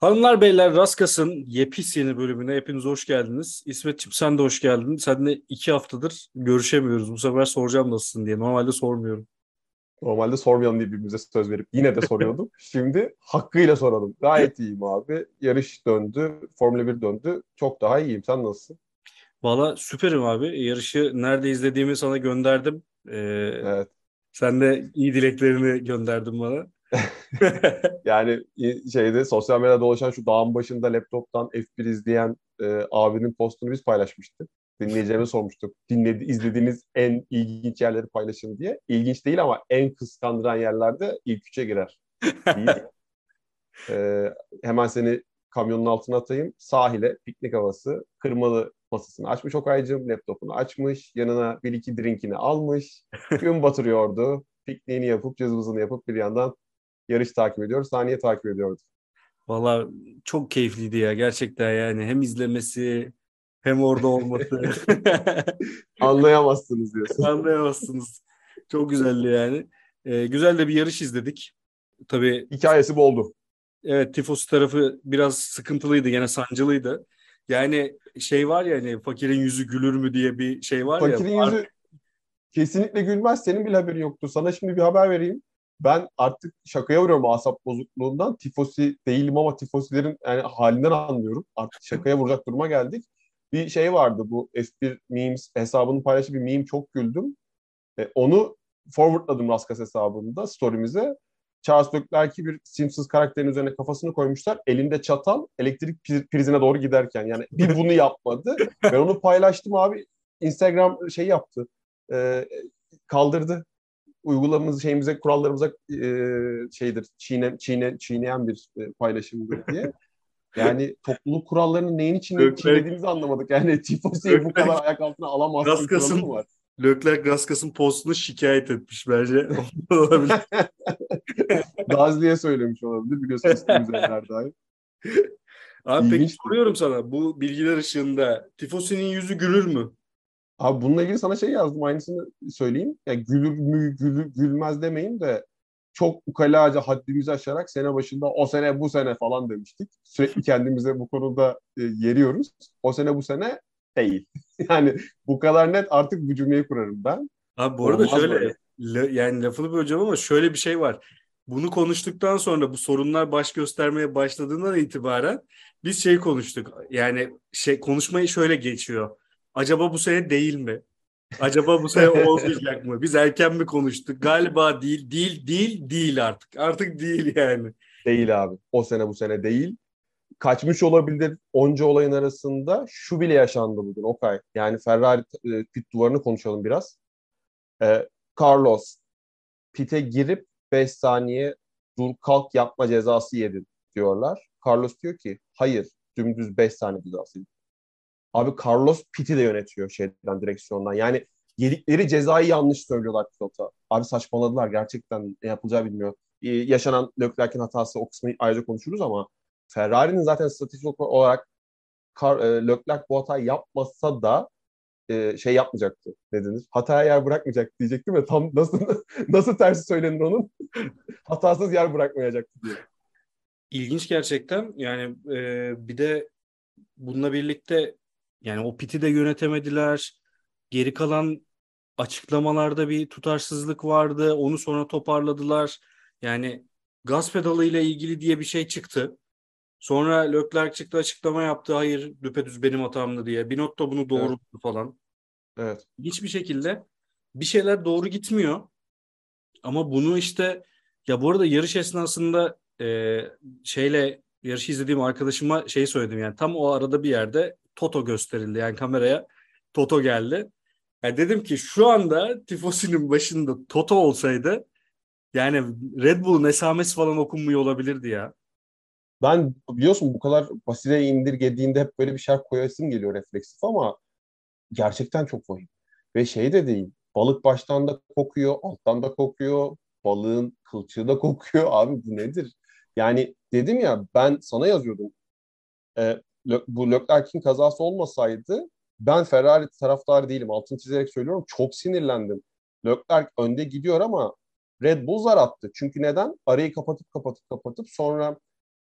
Hanımlar beyler Raskas'ın yepis yeni bölümüne hepiniz hoş geldiniz. İsmet'ciğim sen de hoş geldin. Seninle iki haftadır görüşemiyoruz. Bu sefer soracağım nasılsın diye. Normalde sormuyorum. Normalde sormayalım diye birbirimize söz verip yine de soruyordum. Şimdi hakkıyla soralım. Gayet iyiyim abi. Yarış döndü. Formula 1 döndü. Çok daha iyiyim. Sen nasılsın? Valla süperim abi. Yarışı nerede izlediğimi sana gönderdim. Ee, Evet. sen de iyi dileklerini gönderdin bana. Yani şeyde sosyal medyada dolaşan şu dağın başında laptoptan F1 izleyen e, abinin postunu biz paylaşmıştık. Dinleyicilerime sormuştuk. Dinledi, izlediğiniz en ilginç yerleri paylaşın diye. İlginç değil ama en kıskandıran yerlerde ilk üçe girer. Ee, hemen seni kamyonun altına atayım. Sahile, piknik havası, kırmalı masasını açmış Okay'cığım, laptopunu açmış, yanına bir iki drinkini almış, gün batırıyordu. Pikniğini yapıp, cızbızını yapıp bir yandan yarış takip ediyor, saniye takip ediyordu. Valla çok keyifliydi ya gerçekten yani. Hem izlemesi hem orada olması. Anlayamazsınız diyorsun. Anlayamazsınız. Çok güzeldi yani. Ee, güzel de bir yarış izledik. Tabii Hikayesi boldu. evet Tifos tarafı biraz sıkıntılıydı. Gene sancılıydı. Yani şey var ya hani fakirin yüzü gülür mü diye bir şey var ya. Fakirin yüzü kesinlikle gülmez. Senin bile haberin yoktu. Sana şimdi bir haber vereyim. Ben artık şakaya vuruyorum asap bozukluğundan. Tifosi değilim ama tifosilerin yani halinden anlıyorum. Artık şakaya vuracak duruma geldik. Bir şey vardı bu F1 memes hesabını paylaşıp bir meme çok güldüm. E, onu forwardladım Raskas hesabında story'mize. Charles Leclerc'i bir Simpsons karakterin üzerine kafasını koymuşlar. Elinde çatal elektrik pri- prizine doğru giderken. Yani bir bunu yapmadı. Ben onu paylaştım abi. Instagram şey yaptı. E, kaldırdı. Uygulamamız şeyimize, kurallarımıza e, şeydir, çiğne, çiğne, çiğneyen bir e, paylaşımdır diye. Yani topluluk kurallarının neyin için çiğnediğimizi anlamadık. Yani Tifosi'yi bu kadar ayak altına alamazsın Gaskas'ın- var? Leclerc Gaskas'ın postunu şikayet etmiş bence. Olabilir. Gazli'ye söylemiş olabilir. Biliyorsun üstümüze neler dair. Abi peki İlginçti. soruyorum sana bu bilgiler ışığında Tifosi'nin yüzü gülür mü? Abi bununla ilgili sana şey yazdım. Aynısını söyleyeyim. Ya gülür mü, gülür, gülmez demeyin de çok ukalaca haddimizi aşarak sene başında o sene bu sene falan demiştik. Sürekli kendimize bu konuda e, yeriyoruz. O sene bu sene değil. yani bu kadar net artık bu cümleyi kurarım ben. Abi bu arada Olmaz şöyle böyle. la- yani lafını böleceğim ama şöyle bir şey var. Bunu konuştuktan sonra bu sorunlar baş göstermeye başladığından itibaren biz şey konuştuk. Yani şey konuşmayı şöyle geçiyor. Acaba bu sene değil mi? Acaba bu sene olmayacak mı? Biz erken mi konuştuk? Galiba değil, değil, değil, değil artık. Artık değil yani. Değil abi. O sene bu sene değil. Kaçmış olabilir onca olayın arasında. Şu bile yaşandı bugün Okay. Yani Ferrari e, pit duvarını konuşalım biraz. E, Carlos pite girip 5 saniye dur kalk yapma cezası yedi diyorlar. Carlos diyor ki hayır dümdüz 5 saniye cezası. Abi Carlos piti de yönetiyor şeyden direksiyondan. Yani yedikleri cezayı yanlış söylüyorlar pilota. Abi saçmaladılar gerçekten ne yapılacağı bilmiyor. Ee, yaşanan Leclerc'in hatası o kısmı ayrıca konuşuruz ama Ferrari'nin zaten stratejik olarak Car, e, Leclerc bu hatayı yapmasa da e, şey yapmayacaktı. Ne denir? Hataya yer bırakmayacak diyecektim ve tam nasıl nasıl tersi söylenir onun? Hatasız yer bırakmayacaktı diye. İlginç gerçekten. Yani e, bir de bununla birlikte yani o piti de yönetemediler. Geri kalan açıklamalarda bir tutarsızlık vardı. Onu sonra toparladılar. Yani gaz pedalı ile ilgili diye bir şey çıktı. Sonra Leclerc çıktı açıklama yaptı. Hayır düpedüz benim hatamdı diye. Binotto bunu doğruladı falan. Evet. Hiçbir şekilde bir şeyler doğru gitmiyor. Ama bunu işte ya bu arada yarış esnasında e, şeyle yarışı izlediğim arkadaşıma şey söyledim yani tam o arada bir yerde Toto gösterildi yani kameraya Toto geldi. Yani dedim ki şu anda Tifosi'nin başında Toto olsaydı yani Red Bull'un esamesi falan okunmuyor olabilirdi ya. Ben biliyorsun bu kadar basite indirgediğinde hep böyle bir şeyler koyasım geliyor refleksif ama gerçekten çok vahim. Ve şey de değil. Balık baştan da kokuyor, alttan da kokuyor. Balığın kılçığı da kokuyor. Abi bu nedir? Yani dedim ya ben sana yazıyordum. Lö- bu Leclerc'in kazası olmasaydı ben Ferrari taraftarı değilim. Altını çizerek söylüyorum. Çok sinirlendim. Leclerc önde gidiyor ama Red Bull zar attı. Çünkü neden? Arayı kapatıp kapatıp kapatıp sonra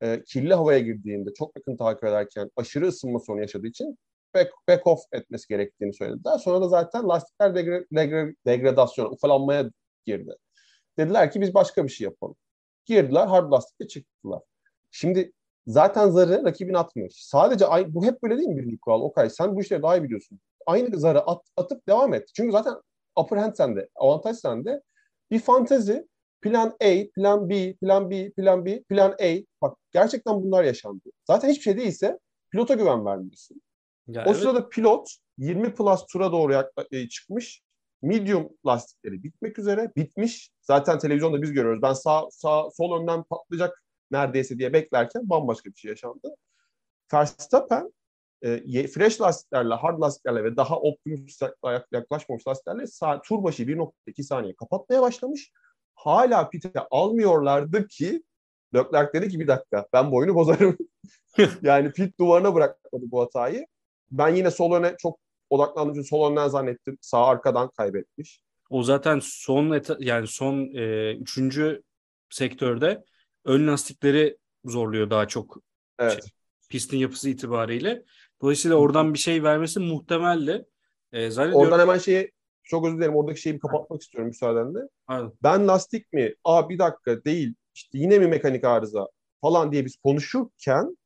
e, kirli havaya girdiğinde çok yakın takip ederken aşırı ısınma sorunu yaşadığı için back, back off etmesi gerektiğini söylediler. Sonra da zaten lastikler degre, degre, degradasyona, ufalanmaya girdi. Dediler ki biz başka bir şey yapalım. Girdiler hard lastikle çıktılar. Şimdi zaten zarı rakibin atmıyor. Sadece ay, bu hep böyle değil mi birinci kural? Okay sen bu işleri daha iyi biliyorsun. Aynı zarı at, atıp devam et. Çünkü zaten upper hand sende, avantaj sende. Bir fantezi, plan A, plan B, plan B, plan B, plan A. Bak gerçekten bunlar yaşandı. Zaten hiçbir şey değilse pilota güven vermiyorsun. Ya o evet. sırada pilot 20 plus tura doğru e, çıkmış. Medium lastikleri bitmek üzere. Bitmiş. Zaten televizyonda biz görüyoruz. Ben sağ, sağ sol önden patlayacak neredeyse diye beklerken bambaşka bir şey yaşandı. Verstappen e, fresh lastiklerle, hard lastiklerle ve daha optimus yaklaşmamış lastiklerle sağ, tur başı 1.2 saniye kapatmaya başlamış. Hala pite almıyorlardı ki Leclerc dedi ki bir dakika ben boyunu bozarım. yani pit duvarına bırakmadı bu hatayı. Ben yine sol öne çok odaklandığım için sol önden zannettim. Sağ arkadan kaybetmiş. O zaten son yani son e, üçüncü sektörde ön lastikleri zorluyor daha çok. Evet. Şey, pistin yapısı itibariyle. Dolayısıyla oradan bir şey vermesi muhtemeldi. E, oradan hemen şeyi çok özür dilerim oradaki şeyi bir kapatmak istiyorum müsaadenle. Aynen. Ben lastik mi? Aa bir dakika değil. İşte yine mi mekanik arıza falan diye biz konuşurken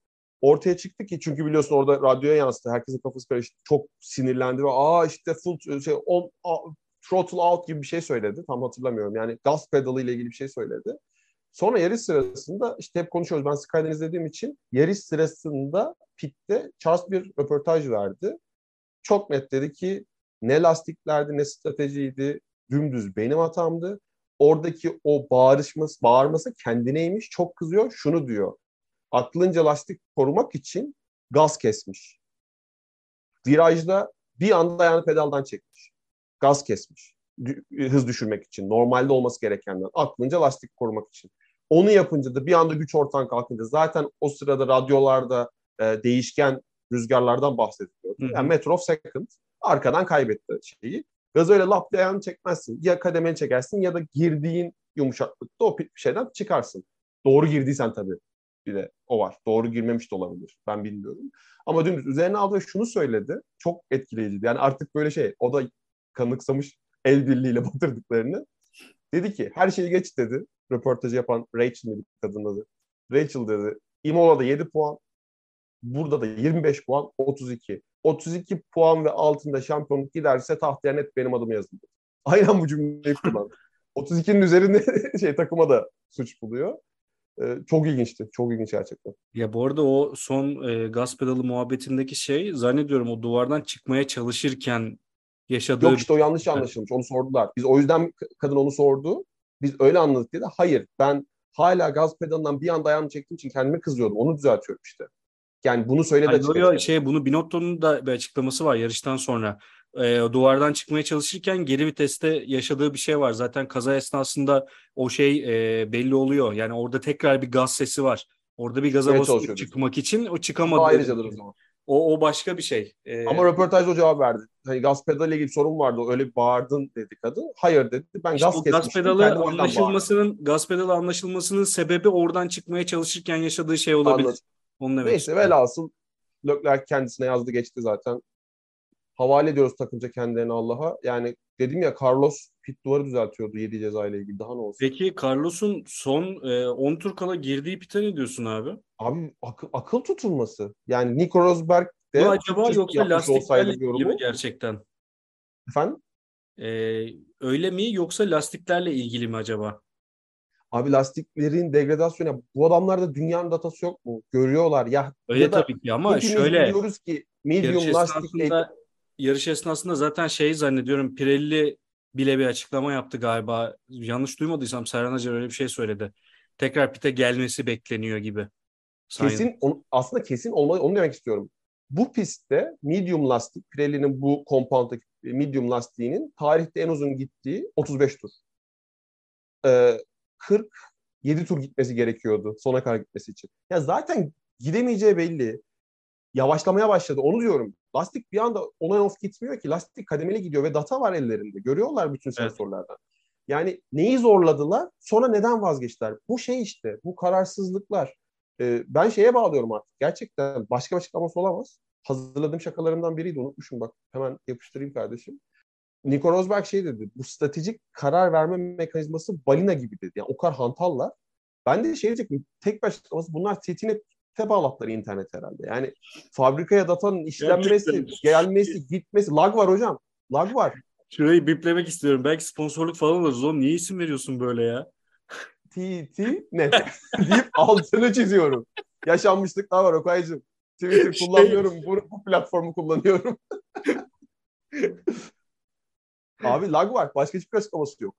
ortaya çıktı ki çünkü biliyorsun orada radyoya yansıdı. Herkesin kafası karıştı. Çok sinirlendi ve aa işte full şey on a, throttle out gibi bir şey söyledi. Tam hatırlamıyorum. Yani gaz pedalı ile ilgili bir şey söyledi. Sonra yarış sırasında işte hep konuşuyoruz. Ben Sky'den izlediğim için yarış sırasında pitte Charles bir röportaj verdi. Çok net dedi ki ne lastiklerdi ne stratejiydi. Dümdüz benim hatamdı. Oradaki o bağırışması, bağırması kendineymiş. Çok kızıyor. Şunu diyor aklınca lastik korumak için gaz kesmiş. Virajda bir anda ayağını pedaldan çekmiş. Gaz kesmiş. Hız düşürmek için. Normalde olması gerekenden. Aklınca lastik korumak için. Onu yapınca da bir anda güç ortadan kalkınca zaten o sırada radyolarda e, değişken rüzgarlardan bahsediliyor. Yani metre of second arkadan kaybetti şeyi. Gaz öyle lap ayağını çekmezsin. Ya kademeni çekersin ya da girdiğin yumuşaklıkta o şeyden çıkarsın. Doğru girdiysen tabii bir de o var. Doğru girmemiş de olabilir. Ben bilmiyorum. Ama dümdüz üzerine aldı şunu söyledi. Çok etkileyiciydi. Yani artık böyle şey o da kanıksamış el birliğiyle batırdıklarını. Dedi ki her şeyi geç dedi. Röportajı yapan Rachel miydi kadın adı? Rachel dedi. Imola'da 7 puan. Burada da 25 puan. 32. 32 puan ve altında şampiyonluk giderse tahtaya net benim adım yazıldı. Aynen bu cümleyi kullandı. 32'nin üzerinde şey takıma da suç buluyor. Ee, çok ilginçti. Çok ilginç gerçekten. Ya bu arada o son e, gaz pedalı muhabbetindeki şey zannediyorum o duvardan çıkmaya çalışırken yaşadığı... Yok işte o yanlış anlaşılmış. Onu sordular. Biz o yüzden kadın onu sordu. Biz öyle anladık dedi. Hayır ben hala gaz pedalından bir anda ayağımı çektiğim için kendime kızıyordum. Onu düzeltiyorum işte. Yani bunu söyledi açık açık. Şey, bunu Binotto'nun da bir açıklaması var yarıştan sonra. E, duvardan çıkmaya çalışırken geri viteste yaşadığı bir şey var. Zaten kaza esnasında o şey e, belli oluyor. Yani orada tekrar bir gaz sesi var. Orada bir gaza basıp çıkmak için o çıkamadı. Ayrıcadır o zaman. O, o başka bir şey. Ee... Ama röportajda o cevap verdi. Hani gaz pedalı ile ilgili sorun vardı. Öyle bağırdın dedi kadın. Hayır dedi. Ben işte gaz Gaz pedalı anlaşılmasının gaz pedalı anlaşılmasının sebebi oradan çıkmaya çalışırken yaşadığı şey olabilir. Anladım. Onu demek Neyse velhasıl Leclerc kendisine yazdı geçti zaten. Havale ediyoruz takımca kendilerini Allah'a. Yani dedim ya Carlos pit duvarı düzeltiyordu 7 ceza ile ilgili. Daha ne olsun? Peki Carlos'un son 10 e, tur kala girdiği pite ne diyorsun abi? Abi akıl, akıl tutulması. Yani Nico Rosberg de Bu acaba yoksa lastiklerle ilgili mi gerçekten? Efendim? Ee, öyle mi yoksa lastiklerle ilgili mi acaba? Abi lastiklerin degradasyonu bu adamlarda dünyanın datası yok mu? Görüyorlar ya. Öyle ya tabii ki ama şöyle biliyoruz ki medium yarış lastik esnasında, yarış esnasında zaten şey zannediyorum Pirelli bile bir açıklama yaptı galiba. Yanlış duymadıysam Serhan Acar öyle bir şey söyledi. Tekrar pite gelmesi bekleniyor gibi. Kesin on, aslında kesin olmalı onu demek istiyorum. Bu pistte medium lastik Pirelli'nin bu compound'daki medium lastiğinin tarihte en uzun gittiği 35 tur. Ee, 47 tur gitmesi gerekiyordu sona kadar gitmesi için. Ya zaten gidemeyeceği belli. Yavaşlamaya başladı. Onu diyorum. Lastik bir anda on off gitmiyor ki. Lastik kademeli gidiyor ve data var ellerinde. Görüyorlar bütün sensörlerden. Evet. Yani neyi zorladılar? Sonra neden vazgeçtiler? Bu şey işte. Bu kararsızlıklar. E, ben şeye bağlıyorum artık. Gerçekten başka bir açıklaması olamaz. Hazırladığım şakalarımdan biriydi unutmuşum bak. Hemen yapıştırayım kardeşim. Nico Rosberg şey dedi. Bu stratejik karar verme mekanizması balina gibi dedi. Yani o kadar hantallar. Ben de şey diyecektim. Tek bir açıklaması bunlar TTNet'e bağlattılar internet herhalde. Yani fabrikaya datanın işlenmesi, Gerçekten. gelmesi, gitmesi. Lag var hocam. Lag var. Şurayı biplemek istiyorum. Belki sponsorluk falan alırız oğlum. Niye isim veriyorsun böyle ya? TT net deyip altını çiziyorum. Yaşanmışlıklar var Okay'cığım. Twitter şey- kullanıyorum. Bu, bu platformu kullanıyorum. Abi lag var. Başka hiçbir açıklaması yok.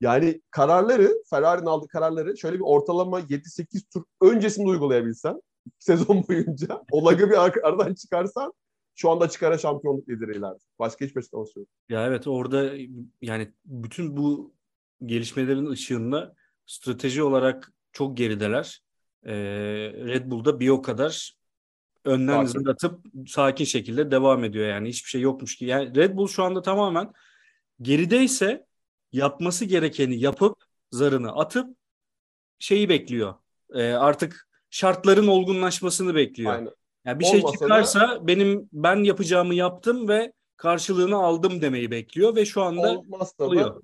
Yani kararları, Ferrari'nin aldığı kararları şöyle bir ortalama 7-8 tur öncesinde uygulayabilsen sezon boyunca o lagı bir aradan çıkarsan şu anda çıkara şampiyonluk lideri ileride. Başka hiçbir açıklaması yok. Ya evet orada yani bütün bu gelişmelerin ışığında strateji olarak çok gerideler. Ee, Red Bull'da bir o kadar önden sakin. zıplatıp sakin şekilde devam ediyor yani hiçbir şey yokmuş ki. Yani Red Bull şu anda tamamen gerideyse yapması gerekeni yapıp zarını atıp şeyi bekliyor. Ee, artık şartların olgunlaşmasını bekliyor. Aynen. Yani bir şey Olmasa şey çıkarsa da, benim ben yapacağımı yaptım ve karşılığını aldım demeyi bekliyor ve şu anda olmazsa oluyor.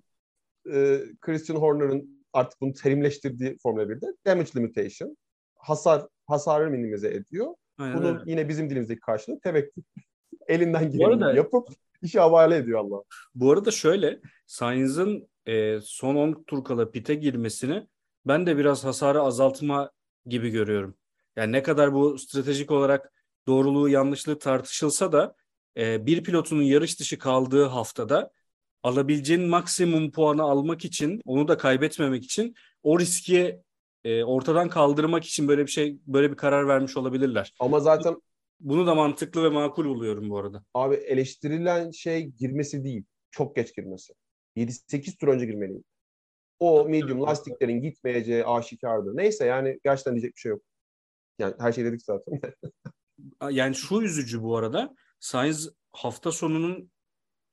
Da, e, Christian Horner'ın artık bunu terimleştirdiği Formula 1'de damage limitation hasar hasarı minimize ediyor. Aynen Bunun öyle. yine bizim dilimizdeki karşılığı tevekkül. Elinden geleni yapıp işi havale ediyor Allah. Bu arada şöyle Sainz'ın e, son 10 tur kala pite girmesini ben de biraz hasarı azaltma gibi görüyorum. Yani ne kadar bu stratejik olarak doğruluğu yanlışlığı tartışılsa da e, bir pilotunun yarış dışı kaldığı haftada alabileceğin maksimum puanı almak için onu da kaybetmemek için o riski e, ortadan kaldırmak için böyle bir şey böyle bir karar vermiş olabilirler. Ama zaten bunu da mantıklı ve makul buluyorum bu arada. Abi eleştirilen şey girmesi değil. Çok geç girmesi. 7-8 tur önce girmeliyim. O medium lastiklerin gitmeyeceği aşikardı. Neyse yani gerçekten diyecek bir şey yok. Yani her şey dedik zaten. yani şu üzücü bu arada. Sainz hafta sonunun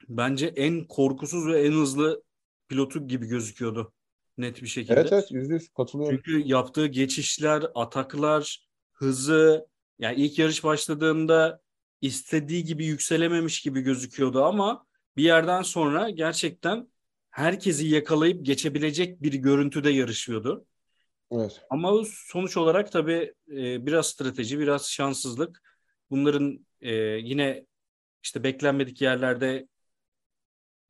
bence en korkusuz ve en hızlı pilotu gibi gözüküyordu. Net bir şekilde. Evet evet yüzde yüz katılıyorum. Çünkü yaptığı geçişler, ataklar, hızı yani ilk yarış başladığında istediği gibi yükselememiş gibi gözüküyordu ama bir yerden sonra gerçekten herkesi yakalayıp geçebilecek bir görüntüde yarışıyordu. Evet. Ama sonuç olarak tabii e, biraz strateji, biraz şanssızlık. Bunların e, yine işte beklenmedik yerlerde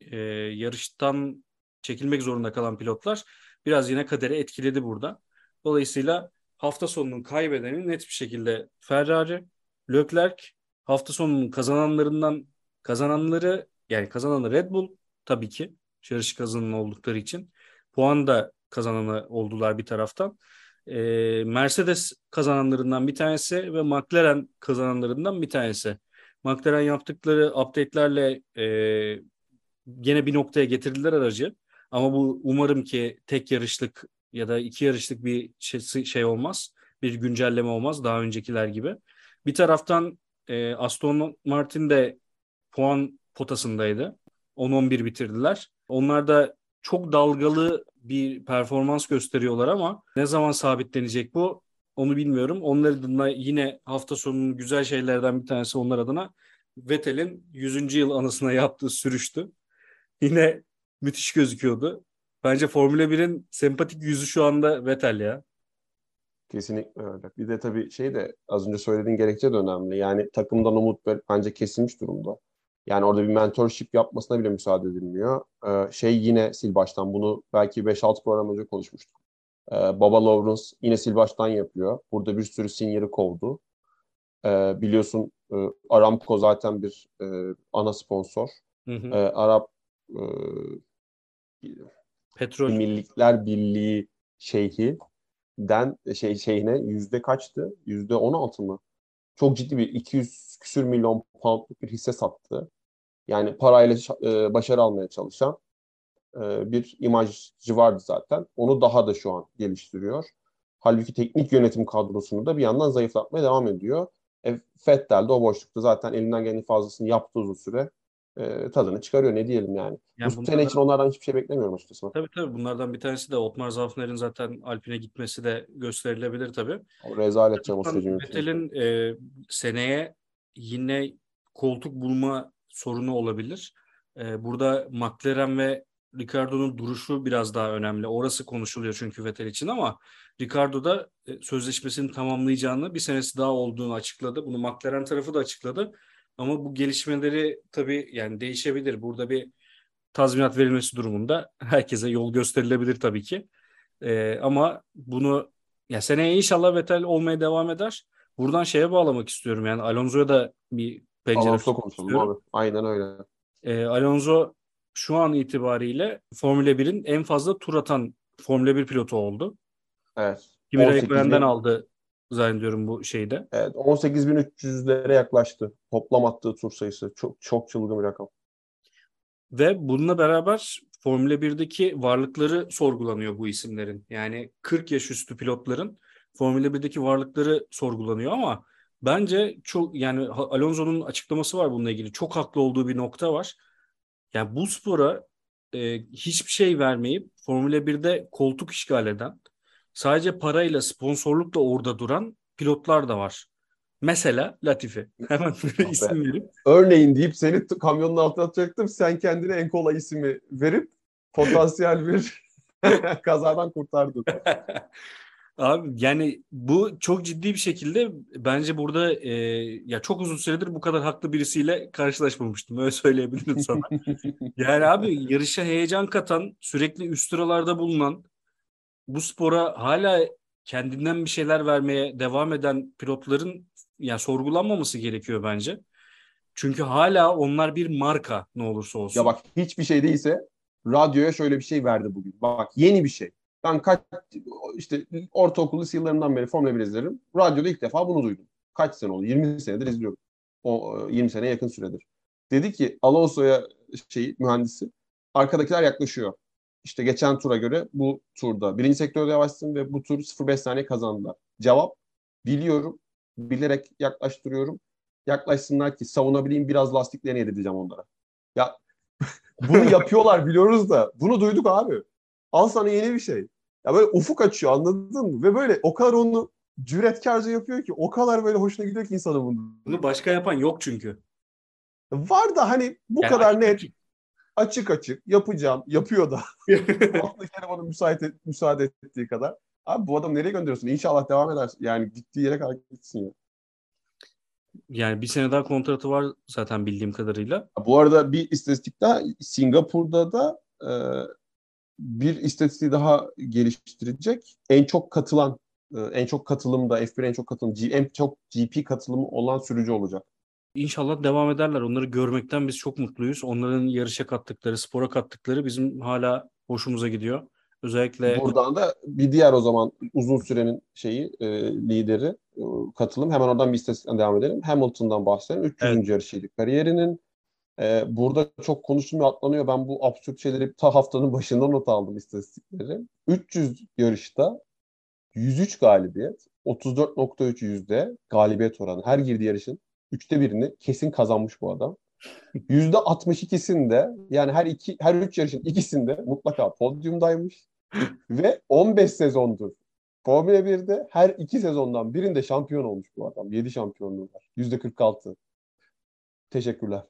e, yarıştan çekilmek zorunda kalan pilotlar biraz yine kaderi etkiledi burada. Dolayısıyla hafta sonunun kaybedeni net bir şekilde Ferrari, Leclerc hafta sonunun kazananlarından kazananları yani kazananı Red Bull tabii ki yarış kazananı oldukları için puan da kazananı oldular bir taraftan. Ee, Mercedes kazananlarından bir tanesi ve McLaren kazananlarından bir tanesi. McLaren yaptıkları update'lerle e, gene bir noktaya getirdiler aracı. Ama bu umarım ki tek yarışlık ya da iki yarışlık bir şey, şey olmaz. Bir güncelleme olmaz daha öncekiler gibi. Bir taraftan e, Aston Martin de puan potasındaydı. 10-11 bitirdiler. Onlar da çok dalgalı bir performans gösteriyorlar ama ne zaman sabitlenecek bu onu bilmiyorum. Onlar adına yine hafta sonunun güzel şeylerden bir tanesi onlar adına Vettel'in 100. yıl anısına yaptığı sürüştü. Yine müthiş gözüküyordu. Bence Formula 1'in sempatik yüzü şu anda Vettel ya. Kesinlikle öyle. Bir de tabii şey de az önce söylediğin gerekçe de önemli. Yani takımdan umut bence kesilmiş durumda. Yani orada bir mentorship yapmasına bile müsaade edilmiyor. Ee, şey yine sil baştan bunu belki 5-6 program önce konuşmuştuk. Ee, Baba Lawrence yine sil baştan yapıyor. Burada bir sürü senior'ı kovdu. Ee, biliyorsun e, Aramco zaten bir e, ana sponsor. Hı hı. Ee, Arap e, Petrol Millikler Birliği şeyhi den şey şeyine yüzde kaçtı? Yüzde on altı mı? Çok ciddi bir 200 küsür milyon poundluk bir hisse sattı. Yani parayla e, başarı almaya çalışan e, bir imajcı vardı zaten. Onu daha da şu an geliştiriyor. Halbuki teknik yönetim kadrosunu da bir yandan zayıflatmaya devam ediyor. E, Fettel de o boşlukta zaten elinden gelen fazlasını yaptı uzun süre. E, tadını çıkarıyor ne diyelim yani. Yani Bu sene için onlardan hiçbir şey beklemiyorum açıkçası. Tabii tabii bunlardan bir tanesi de Otmar Zafner'in zaten Alpine gitmesi de gösterilebilir tabii. O rezalet Cem o süreci yönetimi. Vettel'in e, seneye yine koltuk bulma sorunu olabilir. E, burada McLaren ve Ricardo'nun duruşu biraz daha önemli. Orası konuşuluyor çünkü Vettel için ama Ricardo da e, sözleşmesini tamamlayacağını bir senesi daha olduğunu açıkladı. Bunu McLaren tarafı da açıkladı. Ama bu gelişmeleri tabii yani değişebilir. Burada bir tazminat verilmesi durumunda herkese yol gösterilebilir tabii ki. Ee, ama bunu ya seneye inşallah Vettel olmaya devam eder. Buradan şeye bağlamak istiyorum yani Alonso'ya da bir pencere Alonso konuşalım abi. Aynen öyle. Ee, Alonso şu an itibariyle Formula 1'in en fazla tur atan Formula 1 pilotu oldu. Evet. Kimi 18 Räikkönen'den bin- aldı zannediyorum bu şeyde. Evet 18.300'lere yaklaştı. Toplam attığı tur sayısı. Çok çok çılgın bir rakam. Ve bununla beraber Formula 1'deki varlıkları sorgulanıyor bu isimlerin. Yani 40 yaş üstü pilotların Formula 1'deki varlıkları sorgulanıyor ama bence çok yani Alonso'nun açıklaması var bununla ilgili. Çok haklı olduğu bir nokta var. Yani bu spora e, hiçbir şey vermeyip Formula 1'de koltuk işgal eden, sadece parayla, sponsorlukla orada duran pilotlar da var. Mesela Latifi. Hemen böyle be. isim verip Örneğin deyip seni kamyonun altına atacaktım. Sen kendine en kolay ismi verip potansiyel bir kazadan kurtardın. Abi yani bu çok ciddi bir şekilde bence burada e, ya çok uzun süredir bu kadar haklı birisiyle karşılaşmamıştım. Öyle söyleyebilirim sana. Yani abi yarışa heyecan katan, sürekli üst sıralarda bulunan, bu spora hala kendinden bir şeyler vermeye devam eden pilotların ya sorgulanmaması gerekiyor bence. Çünkü hala onlar bir marka ne olursa olsun. Ya bak hiçbir şey değilse radyoya şöyle bir şey verdi bugün. Bak yeni bir şey. Ben kaç işte ortaokul lise yıllarından beri Formula 1 izlerim. Radyoda ilk defa bunu duydum. Kaç sene oldu? 20 senedir izliyorum. O e, 20 seneye yakın süredir. Dedi ki Alonso'ya şey mühendisi arkadakiler yaklaşıyor. İşte geçen tura göre bu turda birinci sektörde yavaşsın ve bu tur 0.5 saniye kazandılar. Cevap biliyorum. Bilerek yaklaştırıyorum. Yaklaşsınlar ki savunabileyim biraz lastiklerini yedireceğim onlara. Ya bunu yapıyorlar biliyoruz da bunu duyduk abi. Al sana yeni bir şey. Ya böyle ufuk açıyor anladın mı? Ve böyle o kadar onu cüretkarca yapıyor ki o kadar böyle hoşuna gidiyor ki insanın bunu. Bunu başka yapan yok çünkü. Var da hani bu Yani kadar net açık. Açık açık yapacağım yapıyor da. Altındaki bana müsaade, et- müsaade ettiği kadar. Abi bu adam nereye gönderiyorsun? İnşallah devam eder. Yani gittiği yere kadar gitsin ya. Yani bir sene daha kontratı var zaten bildiğim kadarıyla. Bu arada bir istatistik daha Singapur'da da e, bir istatistiği daha geliştirecek. En çok katılan, e, en çok katılımda F1 en çok katılım, G- en çok GP katılımı olan sürücü olacak. İnşallah devam ederler. Onları görmekten biz çok mutluyuz. Onların yarışa kattıkları, spora kattıkları bizim hala hoşumuza gidiyor. Özellikle Buradan da bir diğer o zaman uzun sürenin şeyi e, lideri e, katılım. Hemen oradan bir istatistikten devam edelim. Hamilton'dan bahsedelim. 300. Evet. yarışıydı kariyerinin. E, burada çok konuşulmuyor, atlanıyor. Ben bu absürt şeyleri ta haftanın başında not aldım istatistikleri. 300 yarışta 103 galibiyet, 34.3 yüzde galibiyet oranı. Her girdiği yarışın üçte birini kesin kazanmış bu adam. Yüzde 62'sinde yani her iki her üç yarışın ikisinde mutlaka podyumdaymış ve 15 sezondur Formula 1'de her iki sezondan birinde şampiyon olmuş bu adam. 7 şampiyonluğu var. Yüzde 46. Teşekkürler.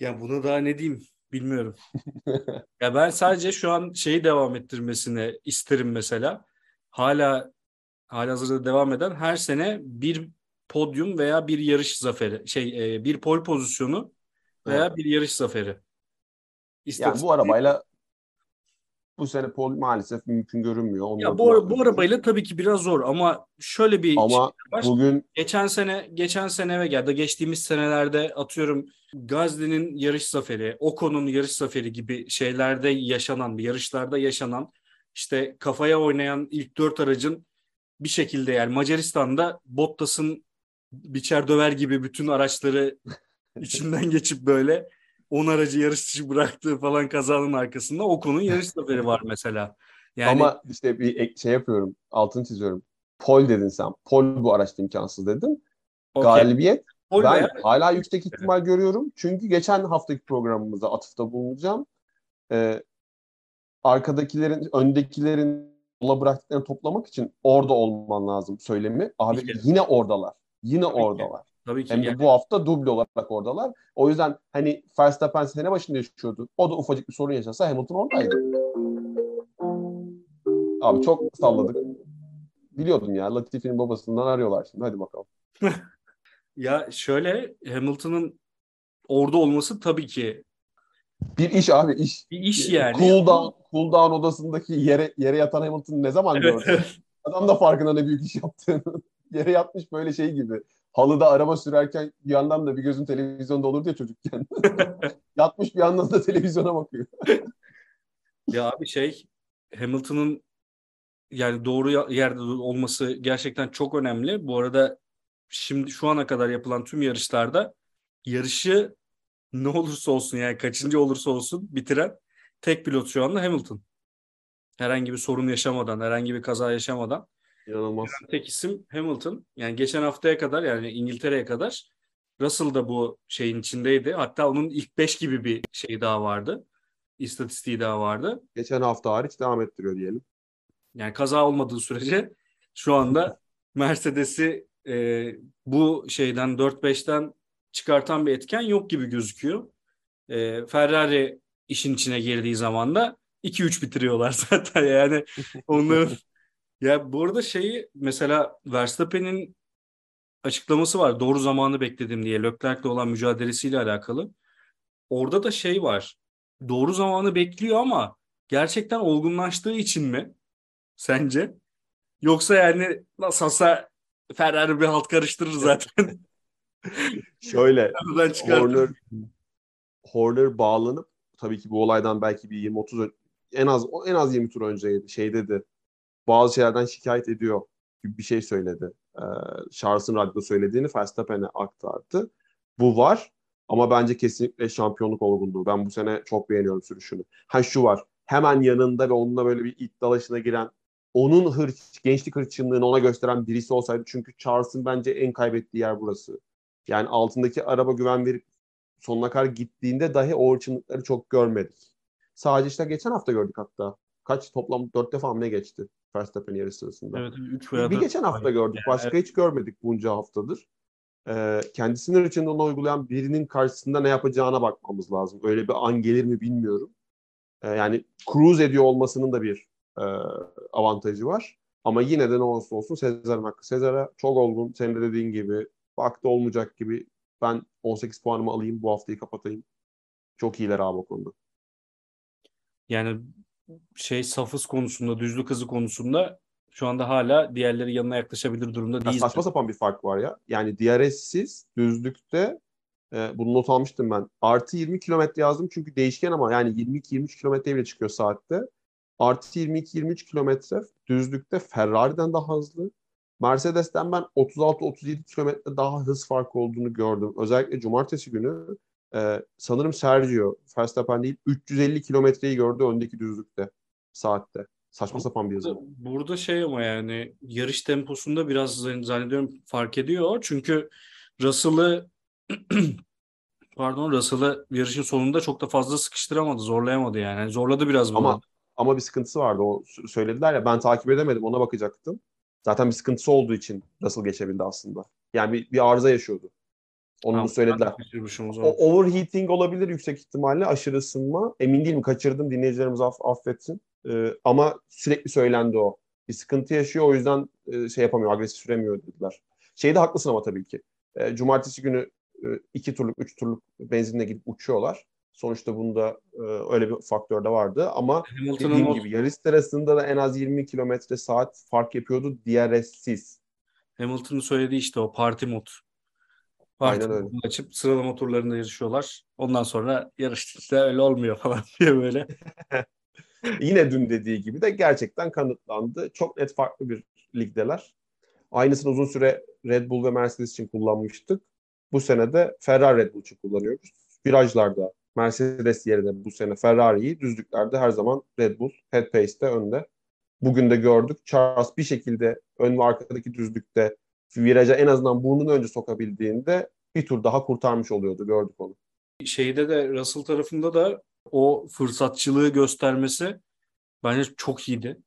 ya bunu daha ne diyeyim bilmiyorum. Ya ben sadece şu an şeyi devam ettirmesini isterim mesela. Hala halihazırda devam eden her sene bir podyum veya bir yarış zaferi, şey e, bir pol pozisyonu veya Evet. bir yarış zaferi. Yani İstatistik- bu arabayla bu sene pol maalesef mümkün görünmüyor. Onu ya bu, bu arabayla tabii ki biraz zor ama şöyle bir ama şey var. bugün Geçen sene geçen sene ve ya da geçtiğimiz senelerde atıyorum Gazli'nin yarış zaferi, Ocon'un yarış zaferi gibi şeylerde yaşanan, yarışlarda yaşanan işte kafaya oynayan ilk dört aracın bir şekilde yani Macaristan'da Bottas'ın biçer döver gibi bütün araçları içinden geçip böyle 10 aracı yarış dışı bıraktığı falan kazanın arkasında Ocon'un yarış zaferi var mesela. Yani ama işte bir ek- şey yapıyorum. Altını çiziyorum. Pol dedin sen. Pol bu araçta imkansız dedin. okey. Galibiyet Pol ben veya- hala yüksek ihtimal görüyorum. Çünkü geçen haftaki programımıza atıfta bulunacağım. Ee, arkadakilerin, öndekilerin yola bıraktıklarını toplamak için orada olman lazım söylemi. Abi yine oradalar. Yine Tabii ki. oradalar. Tabii ki Hem de yani bu hafta duble olarak oradalar. O yüzden hani Verstappen sene başında yaşıyordu. O da ufacık bir sorun yaşasa Hamilton oradaydı. Abi çok salladık. Biliyordum ya. Latifi'nin babasından arıyorlar şimdi. Hadi bakalım. ya şöyle Hamilton'ın orada olması tabii ki Bir iş abi iş. bir iş yani. Cool down, cool down odasındaki yere yere yatan Hamilton ne zaman Evet, gördün? Adam da farkında ne büyük iş yaptığını. Yere yatmış böyle şey gibi. Halıda araba sürerken bir yandan da bir gözün televizyonda olur diye çocukken. Yatmış bir yandan da televizyona bakıyor. Ya abi şey Hamilton'ın yani doğru yerde olması gerçekten çok önemli. Bu arada şimdi şu ana kadar yapılan tüm yarışlarda yarışı ne olursa olsun yani kaçıncı olursa olsun bitiren tek pilot şu anda Hamilton. Herhangi bir sorun yaşamadan, herhangi bir kaza yaşamadan İnanılmaz. tek isim Hamilton. Yani geçen haftaya kadar yani İngiltere'ye kadar Russell da bu şeyin içindeydi. Hatta onun ilk 5 gibi bir şey daha vardı. İstatistiği daha vardı. Geçen hafta hariç devam ettiriyor diyelim. Yani kaza olmadığı sürece şu anda Mercedes'i e, bu şeyden 4-5'ten çıkartan bir etken yok gibi gözüküyor. E, Ferrari işin içine girdiği zaman da 2-3 bitiriyorlar zaten yani onların ya bu arada şeyi mesela Verstappen'in açıklaması var doğru zamanı bekledim diye Leclerc'le olan mücadelesiyle alakalı. Orada da şey var. Doğru zamanı bekliyor ama gerçekten olgunlaştığı için mi? Sence? Yoksa yani nasıl olsa Ferrari bir halt karıştırır zaten. Şöyle. Horner Horner bağlanıp tabii ki bu olaydan belki bir 20-30 ön- en az en az 20 tur önceydi. Şey dedi. Bazı şeylerden şikayet ediyor gibi bir şey söyledi. Ee, Charles'ın radyoda söylediğini Verstappen'e aktardı. Bu var ama bence kesinlikle şampiyonluk olgunluğu. Ben bu sene çok beğeniyorum sürüşünü. Ha şu var. Hemen yanında ve onunla böyle bir iddialaşına giren onun hırç, gençlik hırçınlığını ona gösteren birisi olsaydı. Çünkü Charles'ın bence en kaybettiği yer burası. Yani altındaki araba güven verip sonuna kadar gittiğinde dahi o hırçınlıkları çok görmedik. Sadece işte geçen hafta gördük hatta. Kaç toplam dört defa ne geçti Verstappen yarış sırasında? Evet, 3 Bir, bir geçen hafta gördük. Yani Başka hiç görmedik bunca haftadır. Ee, kendisinin hırçınlığını uygulayan birinin karşısında ne yapacağına bakmamız lazım. Öyle bir an gelir mi bilmiyorum. Ee, yani cruise ediyor olmasının da bir e, avantajı var. Ama yine de ne olursa olsun Sezar'ın hakkı. Sezar'a çok olgun. Senin de dediğin gibi vakti olmayacak gibi ben 18 puanımı alayım bu haftayı kapatayım. Çok iyiler abi o konuda. Yani şey safız konusunda, düzlük hızı konusunda şu anda hala diğerleri yanına yaklaşabilir durumda değil. saçma sapan bir fark var ya. Yani DRS'siz düzlükte e, bunu not almıştım ben. Artı 20 kilometre yazdım çünkü değişken ama yani 22-23 kilometre bile çıkıyor saatte. Artı 22-23 kilometre düzlükte Ferrari'den daha hızlı. Mercedes'ten ben 36-37 kilometre daha hız farkı olduğunu gördüm. Özellikle cumartesi günü e, sanırım Sergio Verstappen değil 350 kilometreyi gördü öndeki düzlükte saatte. Saçma sapan bir hız. Burada, şey ama yani yarış temposunda biraz zan- zannediyorum fark ediyor. Çünkü Russell'ı pardon Russell'ı yarışın sonunda çok da fazla sıkıştıramadı, zorlayamadı yani. Yani zorladı biraz bunu. Ama ama bir sıkıntısı vardı. O söylediler ya ben takip edemedim ona bakacaktım. Zaten bir sıkıntısı olduğu için nasıl geçebildi aslında. Yani bir, bir arıza yaşıyordu. Onu Tamam, söylediler. o overheating olabilir yüksek ihtimalle aşırı ısınma. Emin değilim kaçırdım dinleyicilerimiz aff affetsin. Ee, ama sürekli söylendi o. Bir sıkıntı yaşıyor o yüzden e, şey yapamıyor agresif süremiyor dediler. Şeyde haklısın ama tabii ki. E, cumartesi günü e, iki turluk, üç turluk benzinle gidip uçuyorlar. Sonuçta bunda e, öyle bir faktör de vardı ama Hamilton'ın dediğim gibi yarış sırasında da en az 20 kilometre saat fark yapıyordu DRS'siz. Hamilton'ın söylediği işte o parti mod. Aynen öyle. açıp sıralama turlarında yarışıyorlar. Ondan sonra yarış işte öyle olmuyor falan diye böyle. Yine dün dediği gibi de gerçekten kanıtlandı. Çok net farklı bir ligdeler. Aynısını uzun süre Red Bull ve Mercedes için kullanmıştık. Bu sene de Ferrari Red Bull için kullanıyoruz. Virajlarda Mercedes yerine bu sene Ferrari'yi, düzlüklerde her zaman Red Bull head pace'te önde. Bugün de gördük. Charles bir şekilde ön ve arkadaki düzlükte viraja en azından burnunu önce sokabildiğinde bir tur daha kurtarmış oluyordu. Gördük onu. Şeyde de Russell tarafında da o fırsatçılığı göstermesi bence çok iyiydi.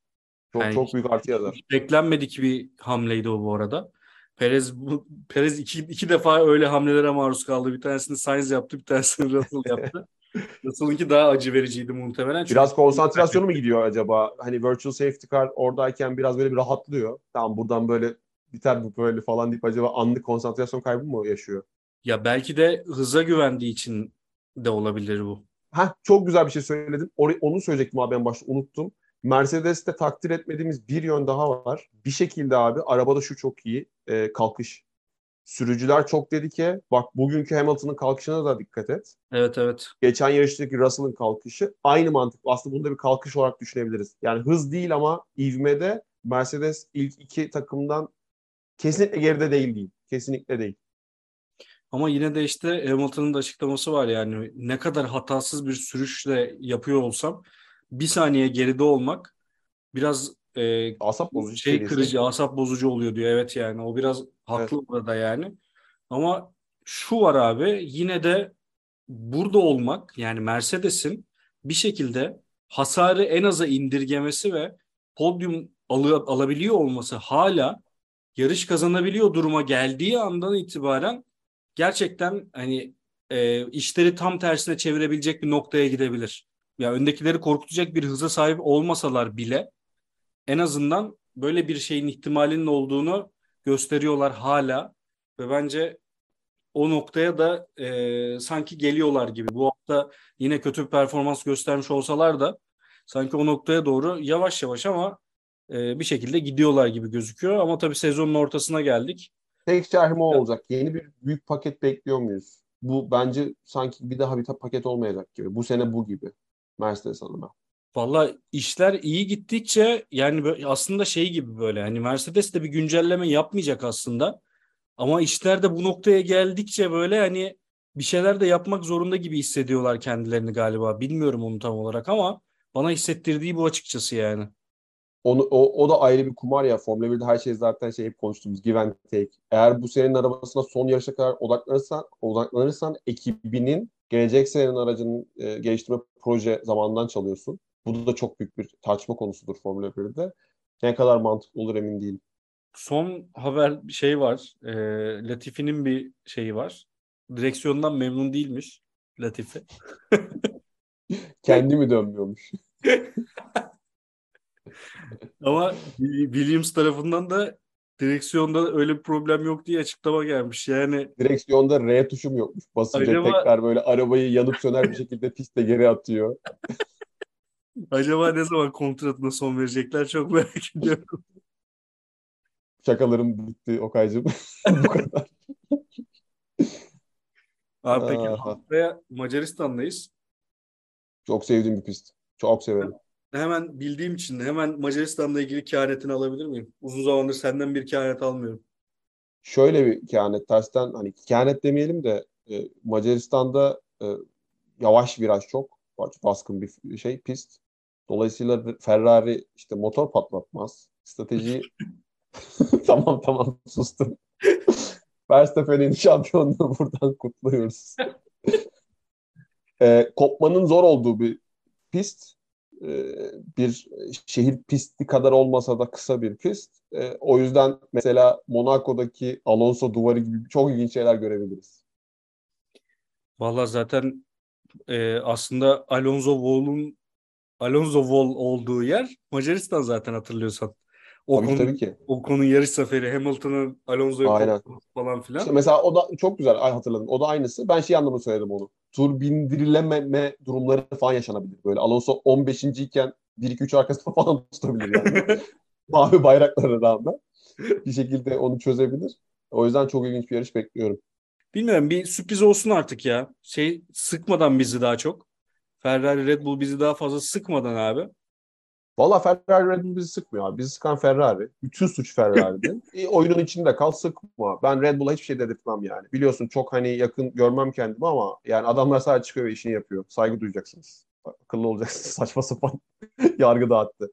Çok Yani çok büyük artı yazar. Beklenmedik bir hamleydi o bu arada. Perez bu Perez iki, iki defa öyle hamlelere maruz kaldı. Bir tanesini Sainz yaptı, bir tanesini Russell yaptı. Russell'ınki daha acı vericiydi muhtemelen. Çünkü Biraz konsantrasyonu mu gidiyor acaba? Hani virtual safety car oradayken biraz böyle bir rahatlıyor. Tamam buradan böyle biter bu böyle falan deyip acaba anlık konsantrasyon kaybı mı yaşıyor? Ya belki de hıza güvendiği için de olabilir bu. Heh, çok güzel bir şey söyledin. Or- onu söyleyecektim abi en başta unuttum. Mercedes'te takdir etmediğimiz bir yön daha var. Bir şekilde abi arabada şu çok iyi. e, kalkış. Sürücüler çok dedi ki bak bugünkü Hamilton'ın kalkışına da dikkat et. Evet evet. Geçen yarıştaki Russell'ın kalkışı aynı mantık. Aslında bunu da bir kalkış olarak düşünebiliriz. Yani hız değil ama ivmede Mercedes ilk iki takımdan kesinlikle geride değil değil. Kesinlikle değil. Ama yine de işte Hamilton'ın da açıklaması var yani ne kadar hatasız bir sürüşle yapıyor olsam bir saniye geride olmak biraz e, Asap bozucu şey seviyesi. kırıcı, asap bozucu oluyor diyor. Evet yani o biraz haklı burada yani. Ama şu var abi yine de burada olmak yani Mercedes'in bir şekilde hasarı en aza indirgemesi ve podyum alı- alabiliyor olması hala yarış kazanabiliyor duruma geldiği andan itibaren gerçekten hani e, işleri tam tersine çevirebilecek bir noktaya gidebilir. Ya öndekileri korkutacak bir hıza sahip olmasalar bile en azından böyle bir şeyin ihtimalinin olduğunu gösteriyorlar hala ve bence o noktaya da e, sanki geliyorlar gibi. Bu hafta yine kötü bir performans göstermiş olsalar da sanki o noktaya doğru yavaş yavaş ama e, bir şekilde gidiyorlar gibi gözüküyor. Ama tabii sezonun ortasına geldik. Tek şerhim o olacak. Yeni bir büyük paket bekliyor muyuz? Bu bence sanki bir daha bir paket olmayacak gibi. Bu sene bu gibi. Mercedes adına. Valla işler iyi gittikçe yani aslında şey gibi böyle hani Mercedes de bir güncelleme yapmayacak aslında. Ama işler de bu noktaya geldikçe böyle hani bir şeyler de yapmak zorunda gibi hissediyorlar kendilerini galiba. Bilmiyorum onu tam olarak ama bana hissettirdiği bu açıkçası yani. Onu, o, o da ayrı bir kumar ya. Formula 1'de her şey zaten şey hep konuştuğumuz give and take. Eğer bu senenin arabasına son yarışa kadar odaklanırsan, odaklanırsan ekibinin gelecek senenin aracının e, geliştirme proje zamanından çalıyorsun. Bu da çok büyük bir tartışma konusudur Formula 1'de. Ne kadar mantıklı olur emin değilim. Son haber bir şey var. E, Latifi'nin bir şeyi var. Direksiyondan memnun değilmiş Latifi. Kendi mi dönmüyormuş? Ama Williams tarafından da direksiyonda öyle bir problem yok diye açıklama gelmiş. Yani Direksiyonda R tuşu mu yokmuş? Basınca Acaba- tekrar böyle arabayı yanıp söner bir şekilde piste geri atıyor. acaba ne zaman kontratına son verecekler çok merak ediyorum. Şakalarım bitti Okay'cığım. bu kadar. Abi peki Aha. haftaya Macaristan'dayız. Çok sevdiğim bir pist. Çok severim. Hemen bildiğim için hemen Macaristan'la ilgili kehanetini alabilir miyim? Uzun zamandır senden bir kehanet almıyorum. Şöyle bir kehanet tersten hani kehanet demeyelim de e, Macaristan'da e, yavaş viraj çok baskın bir şey pist. Dolayısıyla Ferrari işte motor patlatmaz. Strateji tamam tamam sustum. Verstappen'in şampiyonluğu buradan kutluyoruz. e, kopmanın zor olduğu bir pist. E, bir şehir pisti kadar olmasa da kısa bir pist. E, o yüzden mesela Monaco'daki Alonso duvarı gibi çok ilginç şeyler görebiliriz. Vallahi zaten e, aslında Alonso Wall'un Alonso Wall olduğu yer Macaristan zaten hatırlıyorsan. O Tabii, konu, tabii ki. o konu yarış zaferi Hamilton'ın Alonso'yu Aynen. falan filan. İşte mesela o da çok güzel ay hatırladım. O da aynısı. Ben şey anlamda söyledim onu. Tur bindirilememe durumları falan yaşanabilir. Böyle Alonso 15. iken 1-2-3 arkasında falan tutabilir yani. Mavi bayraklara rağmen. Bir şekilde onu çözebilir. O yüzden çok ilginç bir yarış bekliyorum. Bilmiyorum bir sürpriz olsun artık ya. Şey sıkmadan bizi daha çok. Ferrari Red Bull bizi daha fazla sıkmadan abi. Valla Ferrari Red Bull bizi sıkmıyor abi. Bizi sıkan Ferrari. Bütün suç Ferrari'de. e, oyunun içinde kal sıkma. Ben Red Bull'a hiçbir şey dedirtmem yani. Biliyorsun çok hani yakın görmem kendimi ama yani adamlar sadece çıkıyor ve işini yapıyor. Saygı duyacaksınız. Akıllı olacaksınız. Saçma sapan yargı dağıttı.